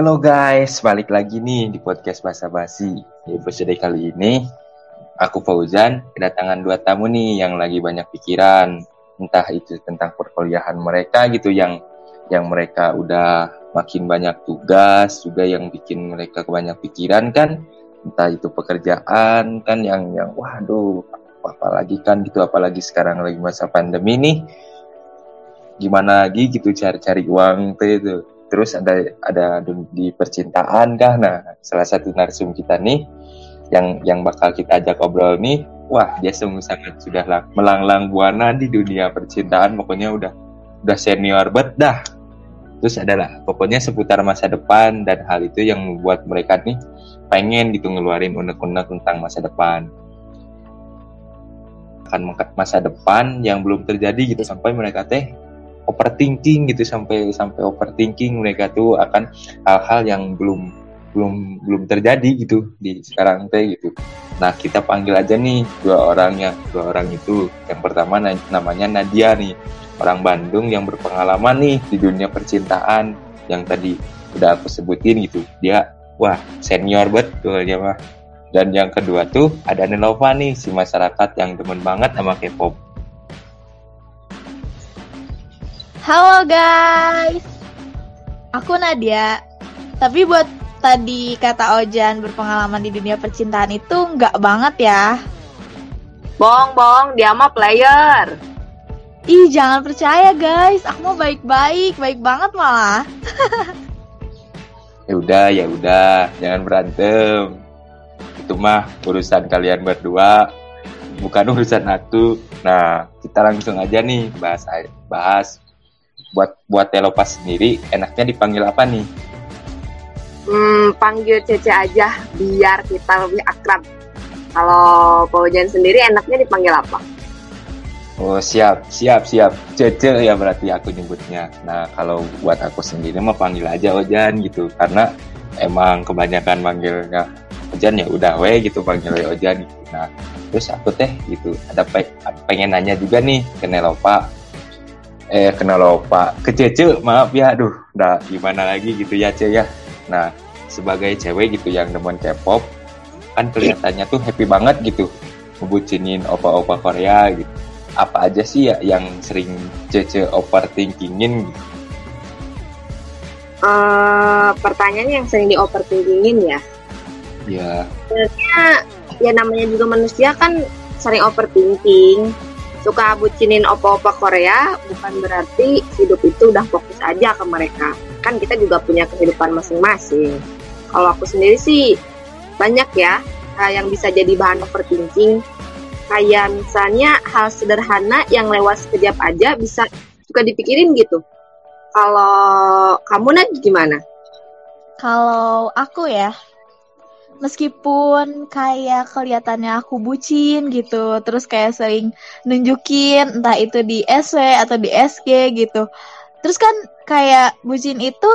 Halo guys, balik lagi nih di podcast Basa Basi. Di episode kali ini, aku Fauzan kedatangan dua tamu nih yang lagi banyak pikiran. Entah itu tentang perkuliahan mereka gitu yang yang mereka udah makin banyak tugas juga yang bikin mereka banyak pikiran kan. Entah itu pekerjaan kan yang yang waduh apalagi kan gitu apalagi sekarang lagi masa pandemi nih gimana lagi gitu cari-cari uang itu terus ada ada di percintaan kah? Nah salah satu narsum kita nih yang yang bakal kita ajak obrol nih wah dia sungguh sangat sudah melanglang buana di dunia percintaan. Pokoknya udah udah senior bet dah. Terus adalah pokoknya seputar masa depan dan hal itu yang membuat mereka nih pengen gitu ngeluarin unek-unek tentang masa depan. Akan masa depan yang belum terjadi gitu sampai mereka teh overthinking gitu sampai sampai overthinking mereka tuh akan hal-hal yang belum belum belum terjadi gitu di sekarang teh gitu. Nah kita panggil aja nih dua orang yang dua orang itu. Yang pertama namanya Nadia nih orang Bandung yang berpengalaman nih di dunia percintaan yang tadi udah aku sebutin gitu. Dia wah senior betul dia mah. Dan yang kedua tuh ada Nelova nih si masyarakat yang demen banget sama K-pop Halo guys, aku Nadia. Tapi buat tadi kata Ojan berpengalaman di dunia percintaan itu nggak banget ya. Bong, bong, dia mah player. Ih, jangan percaya guys, aku mau baik-baik, baik banget malah. ya udah, ya udah, jangan berantem. Itu mah urusan kalian berdua, bukan urusan aku. Nah, kita langsung aja nih bahas bahas buat buat Telopas sendiri enaknya dipanggil apa nih? Hmm, panggil Cece aja biar kita lebih akrab. Kalau Paujan sendiri enaknya dipanggil apa? Oh siap, siap, siap. Cece ya berarti aku nyebutnya. Nah kalau buat aku sendiri mah panggil aja Ojan gitu. Karena emang kebanyakan manggilnya Ojan ya udah we gitu panggil Ojan gitu. Nah terus aku teh gitu ada pe pengen nanya juga nih ke Nelopa eh kenal lupa ke Cece maaf ya aduh udah gimana lagi gitu ya Ce ya. Nah sebagai cewek gitu yang demen K-pop kan kelihatannya tuh happy banget gitu ngebucinin opa-opa Korea gitu. Apa aja sih ya yang sering Cece overthinkingin gitu? Uh, pertanyaan yang sering di overthinkingin ya? Ya sebenarnya ya namanya juga manusia kan sering overthinking suka bucinin opa-opa Korea bukan berarti hidup itu udah fokus aja ke mereka. Kan kita juga punya kehidupan masing-masing. Kalau aku sendiri sih banyak ya yang bisa jadi bahan overthinking. Kayak misalnya hal sederhana yang lewat sekejap aja bisa suka dipikirin gitu. Kalau kamu nanti gimana? Kalau aku ya, meskipun kayak kelihatannya aku bucin gitu terus kayak sering nunjukin entah itu di SW atau di SG gitu. Terus kan kayak bucin itu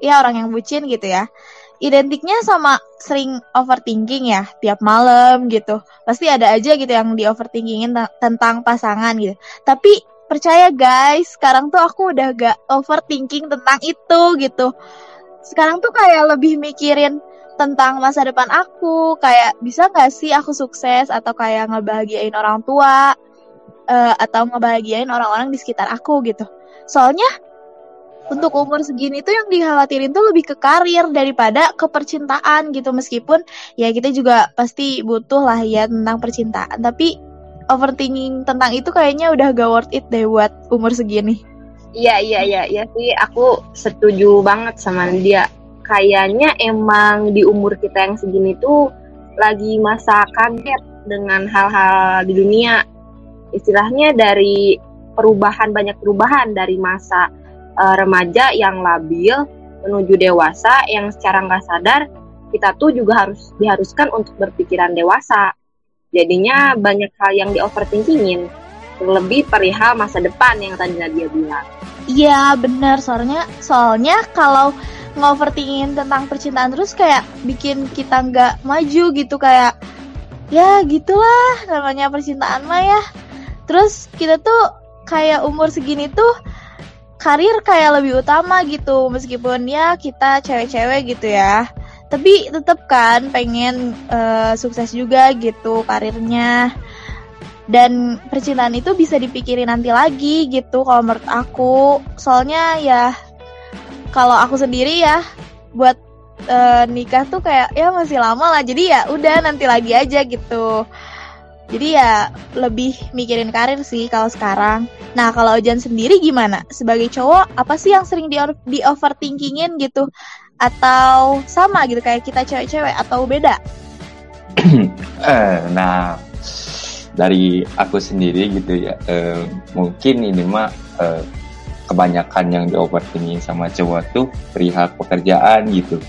ya orang yang bucin gitu ya. Identiknya sama sering overthinking ya tiap malam gitu. Pasti ada aja gitu yang di overthinkingin tentang pasangan gitu. Tapi percaya guys sekarang tuh aku udah gak overthinking tentang itu gitu. Sekarang tuh kayak lebih mikirin tentang masa depan aku. Kayak bisa nggak sih aku sukses atau kayak ngebahagiain orang tua uh, atau ngebahagiain orang-orang di sekitar aku gitu. Soalnya untuk umur segini tuh yang dikhawatirin tuh lebih ke karir daripada ke percintaan gitu. Meskipun ya kita juga pasti butuh lah ya tentang percintaan. Tapi overthinking tentang itu kayaknya udah gak worth it deh buat umur segini. Iya iya iya iya sih. Aku setuju banget sama dia kayaknya emang di umur kita yang segini tuh lagi masa kaget dengan hal-hal di dunia. Istilahnya dari perubahan banyak perubahan dari masa uh, remaja yang labil menuju dewasa yang secara nggak sadar kita tuh juga harus diharuskan untuk berpikiran dewasa. Jadinya banyak hal yang di overthinkingin, terlebih perihal masa depan yang tadi Nadia bilang. Iya benar soalnya soalnya kalau ngoverthinking tentang percintaan terus kayak bikin kita nggak maju gitu kayak ya gitulah namanya percintaan mah ya. Terus kita tuh kayak umur segini tuh karir kayak lebih utama gitu meskipun ya kita cewek-cewek gitu ya. Tapi tetap kan pengen uh, sukses juga gitu karirnya. Dan percintaan itu bisa dipikirin nanti lagi gitu kalau menurut aku. Soalnya ya kalau aku sendiri ya buat uh, nikah tuh kayak ya masih lama lah jadi ya udah nanti lagi aja gitu jadi ya lebih mikirin karir sih kalau sekarang. Nah kalau Ojan sendiri gimana? Sebagai cowok apa sih yang sering di, di overthinkingin gitu? Atau sama gitu kayak kita cewek-cewek atau beda? Eh, nah dari aku sendiri gitu ya uh, mungkin ini mah uh, kebanyakan yang di overthinking sama cowok tuh perihal pekerjaan gitu.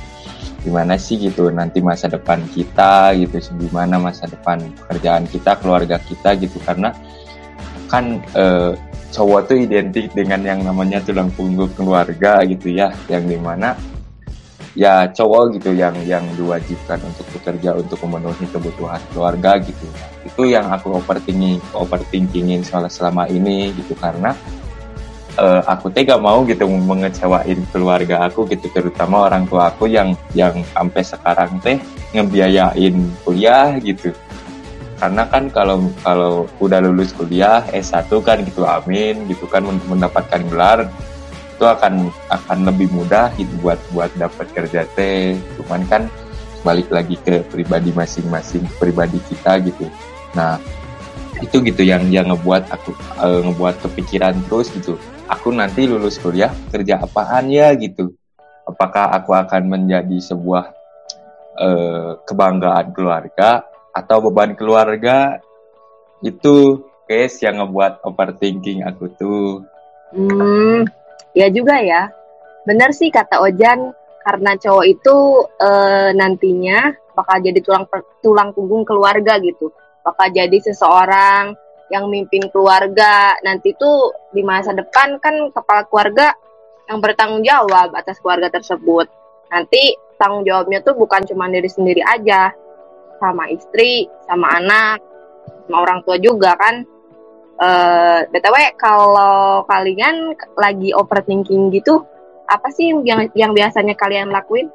Gimana sih gitu nanti masa depan kita gitu gimana masa depan pekerjaan kita keluarga kita gitu. Karena kan uh, cowok tuh identik dengan yang namanya tulang punggung keluarga gitu ya. Yang di mana ya cowok gitu yang yang diwajibkan untuk bekerja untuk memenuhi kebutuhan keluarga gitu itu yang aku overthinking overthinkingin soal selama ini gitu. Karena uh, aku tega mau gitu mengecewain keluarga aku gitu terutama orang tua aku yang yang sampai sekarang teh ngebiayain kuliah gitu. Karena kan kalau kalau udah lulus kuliah S1 kan gitu amin gitu kan mendapatkan gelar itu akan akan lebih mudah gitu buat buat dapat kerja teh. Cuman kan balik lagi ke pribadi masing-masing pribadi kita gitu. Nah itu gitu yang yang ngebuat aku uh, ngebuat kepikiran terus gitu aku nanti lulus kuliah kerja apaan ya gitu apakah aku akan menjadi sebuah uh, kebanggaan keluarga atau beban keluarga itu guys yang ngebuat overthinking aku tuh hmm Ya juga ya. Benar sih kata Ojan, karena cowok itu e, nantinya bakal jadi tulang tulang punggung keluarga gitu. Bakal jadi seseorang yang mimpin keluarga. Nanti tuh di masa depan kan kepala keluarga yang bertanggung jawab atas keluarga tersebut. Nanti tanggung jawabnya tuh bukan cuma diri sendiri aja, sama istri, sama anak, sama orang tua juga kan. Uh, eh, btw kalau kalian lagi overthinking gitu, apa sih yang yang biasanya kalian lakuin?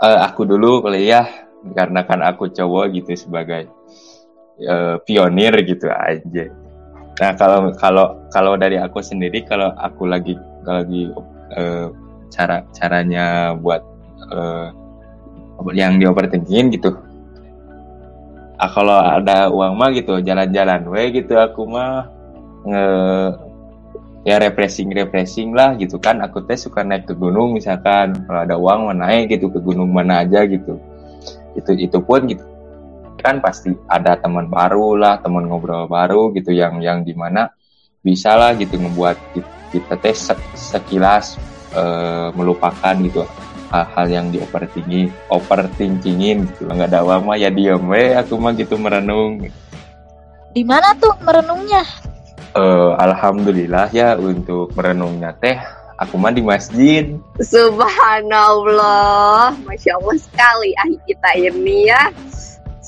Uh, aku dulu kali ya, karena kan aku cowok gitu sebagai uh, pionir gitu aja. Nah kalau kalau kalau dari aku sendiri, kalau aku lagi lagi uh, cara caranya buat uh, yang di overthinking gitu, ah, kalau ada uang mah gitu jalan-jalan we gitu aku mah nge ya refreshing refreshing lah gitu kan. Aku teh suka naik ke gunung misalkan kalau ada uang mau naik gitu ke gunung mana aja gitu. Itu itu pun gitu kan pasti ada teman baru lah teman ngobrol baru gitu yang yang di mana bisa lah gitu membuat kita teh sekilas uh, melupakan gitu hal-hal yang di overthinking overthinkingin gitu nggak ada mah ya diem we aku mah gitu merenung. Di mana tuh merenungnya? Uh, alhamdulillah ya untuk merenungnya teh aku mah di masjid. Subhanallah masya allah sekali ah kita ini ya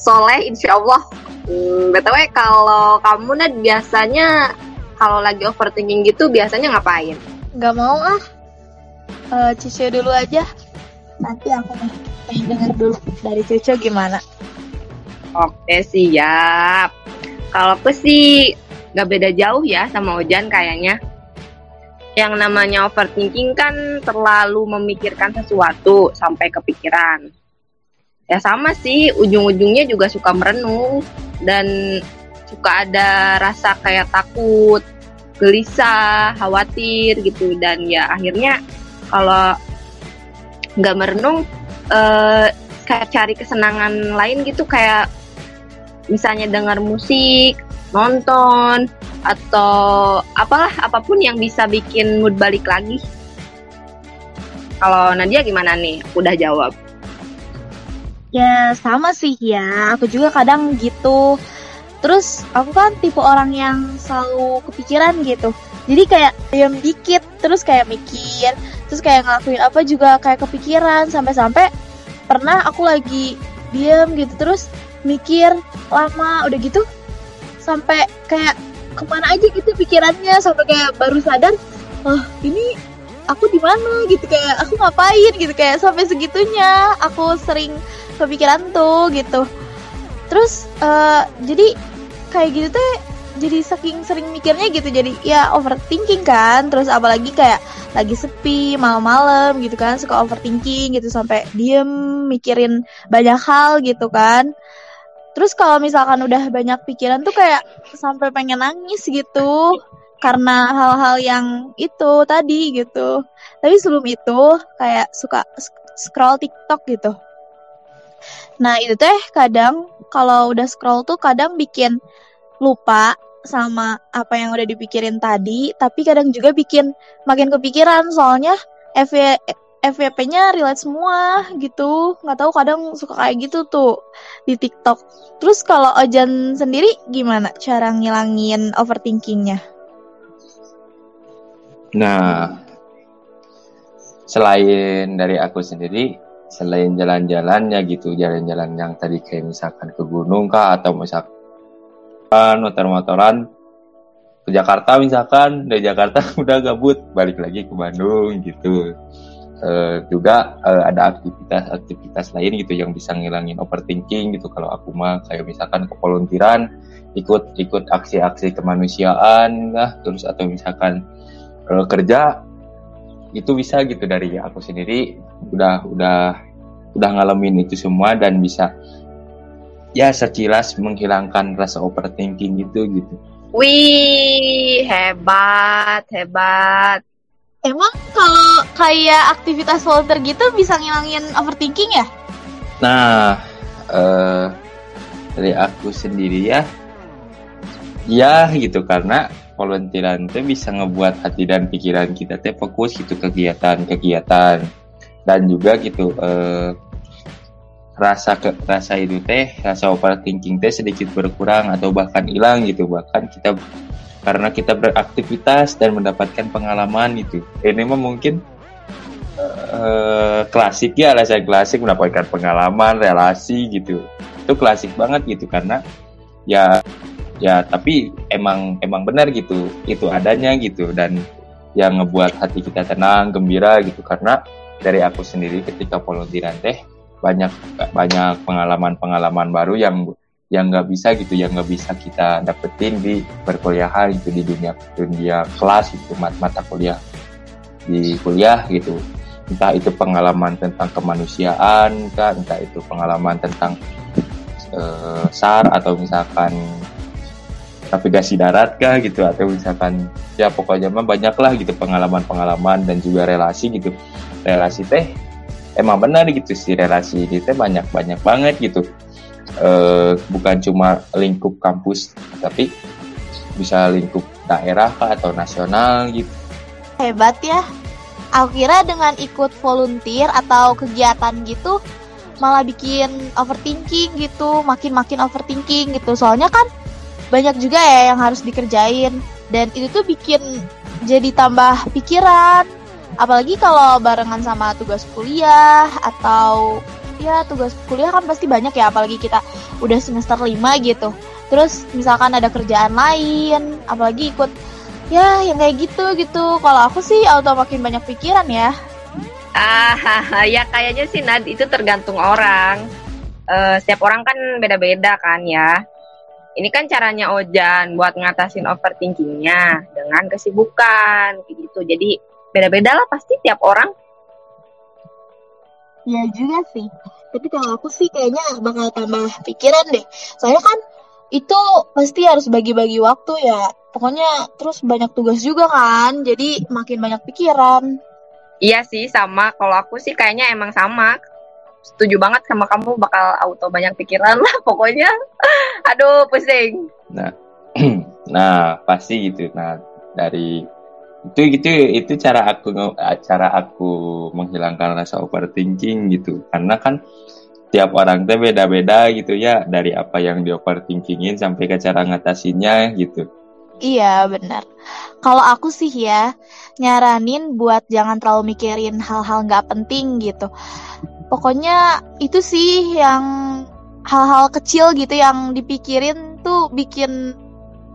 soleh insya allah hmm, btw kalau kamu nih biasanya kalau lagi overthinking gitu biasanya ngapain? Nggak mau ah. Uh, dulu aja. Nanti aku pengen dengar dulu dari Cucu gimana. Oke siap. Kalau aku sih nggak beda jauh ya sama Ojan kayaknya. Yang namanya overthinking kan terlalu memikirkan sesuatu sampai kepikiran ya sama sih ujung-ujungnya juga suka merenung dan suka ada rasa kayak takut gelisah khawatir gitu. Dan ya akhirnya kalau nggak merenung kayak cari kesenangan lain gitu kayak misalnya dengar musik nonton atau apalah apa pun yang bisa bikin mood balik lagi. Kalau Nadia gimana nih? Udah jawab ya sama sih ya. Aku juga kadang gitu. Terus aku kan tipe orang yang selalu kepikiran gitu. Jadi kayak diam dikit terus kayak mikir terus kayak ngelakuin apa juga kayak kepikiran. Sampai-sampai pernah aku lagi diem gitu terus mikir lama udah gitu sampai kayak ke mana aja gitu pikirannya. Sampai kayak baru sadar oh ini aku di mana? Gitu kayak aku ngapain? Gitu kayak sampai segitunya. Aku sering kepikiran tuh gitu. Terus uh, jadi kayak gitu tuh jadi saking sering mikirnya gitu jadi ya overthinking kan. Terus apalagi kayak lagi sepi malam-malam gitu kan suka overthinking gitu sampai diem mikirin banyak hal gitu kan. Terus kalau misalkan udah banyak pikiran tuh kayak sampai pengen nangis gitu karena hal-hal yang itu tadi gitu. Tapi sebelum itu kayak suka scroll TikTok gitu nah itu teh kadang kalau udah scroll tuh kadang bikin lupa sama apa yang udah dipikirin tadi, tapi kadang juga bikin makin kepikiran soalnya FV, FVP-nya relate semua gitu. Nggak tahu kadang suka kayak gitu tuh di TikTok. Terus kalau Ojan sendiri gimana cara ngilangin overthinkingnya? Nah, selain dari aku sendiri, selain jalan-jalannya gitu, jalan-jalan yang tadi kayak misalkan ke gunung kah atau misalkan motor-motoran ke Jakarta misalkan dari Jakarta udah gabut balik lagi ke Bandung gitu. Uh, juga uh, ada aktivitas-aktivitas lain gitu yang bisa ngilangin overthinking gitu. Kalau aku mah kayak misalkan ke volunteeran ikut ikut aksi-aksi kemanusiaan lah terus atau misalkan uh, kerja itu bisa gitu dari aku sendiri udah udah udah ngalamin itu semua dan bisa ya sekilas menghilangkan rasa overthinking gitu gitu. Wih, hebat, hebat. Emang kalau kayak aktivitas volunteer gitu bisa ngilangin overthinking ya? Nah, uh, dari aku sendiri ya, ya gitu karena volunteeran itu bisa ngebuat hati dan pikiran kita teh fokus gitu kegiatan-kegiatan dan juga gitu uh, rasa ke rasa itu teh rasa overthinking teh sedikit berkurang atau bahkan hilang gitu. Bahkan kita karena kita beraktivitas dan mendapatkan pengalaman itu. Ini mah mungkin uh, klasik ya rasa klasik mendapatkan pengalaman relasi gitu. Itu klasik banget gitu karena ya ya tapi emang emang benar gitu itu adanya gitu. Dan yang ngebuat hati kita tenang gembira gitu. Karena dari aku sendiri ketika volunteeran teh banyak banyak pengalaman-pengalaman baru yang yang nggak bisa gitu yang nggak bisa kita dapetin di perkuliahan itu di dunia dunia kelas itu mata, mata kuliah. Di kuliah gitu. Entah itu pengalaman tentang kemanusiaan kah entah itu pengalaman tentang uh, sar atau misalkan navigasi darat kah gitu atau misalkan ya pokoknya mah banyak lah gitu pengalaman-pengalaman dan juga relasi gitu. Relasi teh emang benar gitu sih relasi kita banyak banyak banget gitu. E, bukan cuma lingkup kampus tapi bisa lingkup daerah kah atau nasional gitu. Hebat ya. Aku kira dengan ikut volunteer atau kegiatan gitu malah bikin overthinking gitu makin-makin overthinking gitu. Soalnya kan banyak juga ya yang harus dikerjain. Dan itu tuh bikin jadi tambah pikiran. Apalagi kalau barengan sama tugas kuliah atau ya tugas kuliah kan pasti banyak ya apalagi kita udah semester 5 gitu. Terus misalkan ada kerjaan lain apalagi ikut ya yang kayak gitu gitu. Kalau aku sih auto makin banyak pikiran ya. Ah ya kayaknya sih Nad itu tergantung orang. Uh, setiap orang kan beda-beda kan ya ini kan caranya Ojan buat ngatasin overthinkingnya dengan kesibukan gitu. Jadi beda-beda lah pasti tiap orang. Ya juga sih. Tapi kalau aku sih kayaknya bakal tambah pikiran deh. Soalnya kan itu pasti harus bagi-bagi waktu ya. Pokoknya terus banyak tugas juga kan. Jadi makin banyak pikiran. Iya sih sama. Kalau aku sih kayaknya emang sama setuju banget sama kamu bakal auto banyak pikiran lah pokoknya. Aduh pusing. Nah nah pasti gitu. Nah dari itu gitu itu cara aku cara aku menghilangkan rasa overthinking gitu. Karena kan tiap orang tuh beda-beda gitu ya dari apa yang di overthinkingin sampai ke cara ngatasinnya gitu. Iya benar. Kalau aku sih ya nyaranin buat jangan terlalu mikirin hal-hal nggak penting gitu pokoknya itu sih yang hal-hal kecil gitu yang dipikirin tuh bikin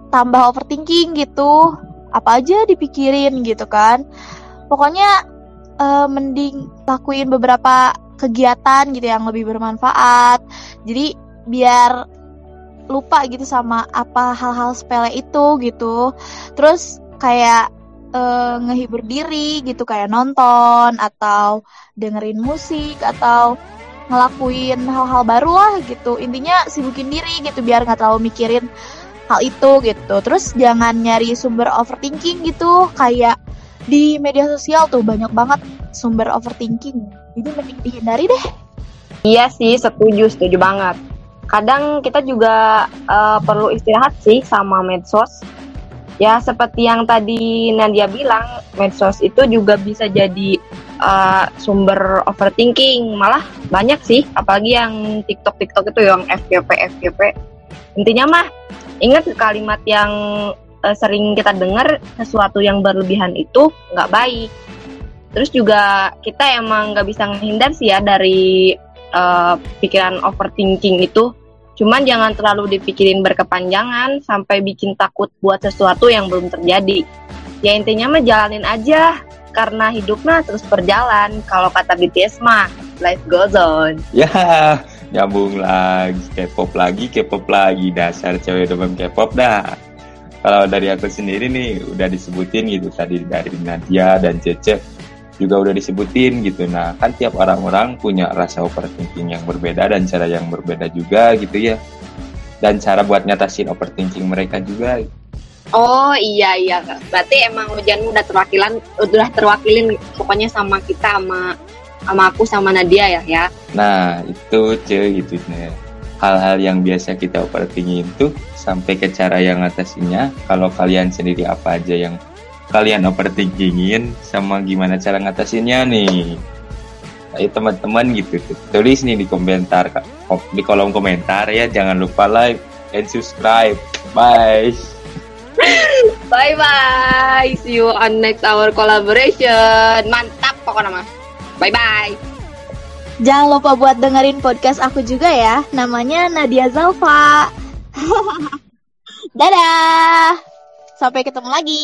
tambah overthinking gitu. Apa aja dipikirin gitu kan. Pokoknya uh, mending lakuin beberapa kegiatan gitu yang lebih bermanfaat. Jadi biar lupa gitu sama apa hal-hal sepele itu gitu. Terus kayak uh, ngehibur diri gitu kayak nonton atau dengerin musik atau ngelakuin hal-hal baru lah gitu. Intinya sibukin diri gitu biar nggak terlalu mikirin hal itu gitu. Terus jangan nyari sumber overthinking gitu kayak di media sosial tuh banyak banget sumber overthinking. Jadi mending dihindari deh. Iya sih setuju setuju banget. Kadang kita juga uh, perlu istirahat sih sama medsos ya seperti yang tadi Nadia bilang medsos itu juga bisa jadi uh, sumber overthinking. Malah banyak sih apalagi yang TikTok TikTok itu yang FGP FGP intinya mah ingat kalimat yang uh, sering kita dengar sesuatu yang berlebihan itu nggak baik. Terus juga kita emang nggak bisa menghindar sih ya dari uh, pikiran overthinking itu cuman jangan terlalu dipikirin berkepanjangan sampai bikin takut buat sesuatu yang belum terjadi. Ya intinya mah jalanin aja karena hidupnya terus berjalan. Kalau kata BTS mah life goes on. Ya nyambung lagi K-pop lagi K-pop lagi. Dasar cewek demam K-pop dah. Kalau dari aku sendiri nih udah disebutin gitu tadi dari Nadia dan Cece juga udah disebutin gitu. Nah kan tiap orang-orang punya rasa overthinking yang berbeda dan cara yang berbeda juga gitu ya. Dan cara buat nyatasin overthinking mereka juga. Oh iya iya. Berarti emang hujanmu udah terwakilan udah terwakilin pokoknya sama kita sama sama aku sama Nadia ya ya. Nah itu cuy gitu hal-hal yang biasa kita overthinking itu sampai ke cara yang ngatasinnya. Kalau kalian sendiri apa aja yang kalian overthinkingin sama gimana cara ngatasinnya nih Ayo teman-teman gitu tulis nih di komentar di kolom komentar ya jangan lupa like and subscribe bye bye bye see you on next our collaboration mantap pokoknya mah Bye bye. Jangan lupa buat dengerin podcast aku juga ya. Namanya Nadia Zalfa. Dadah. Sampai ketemu lagi.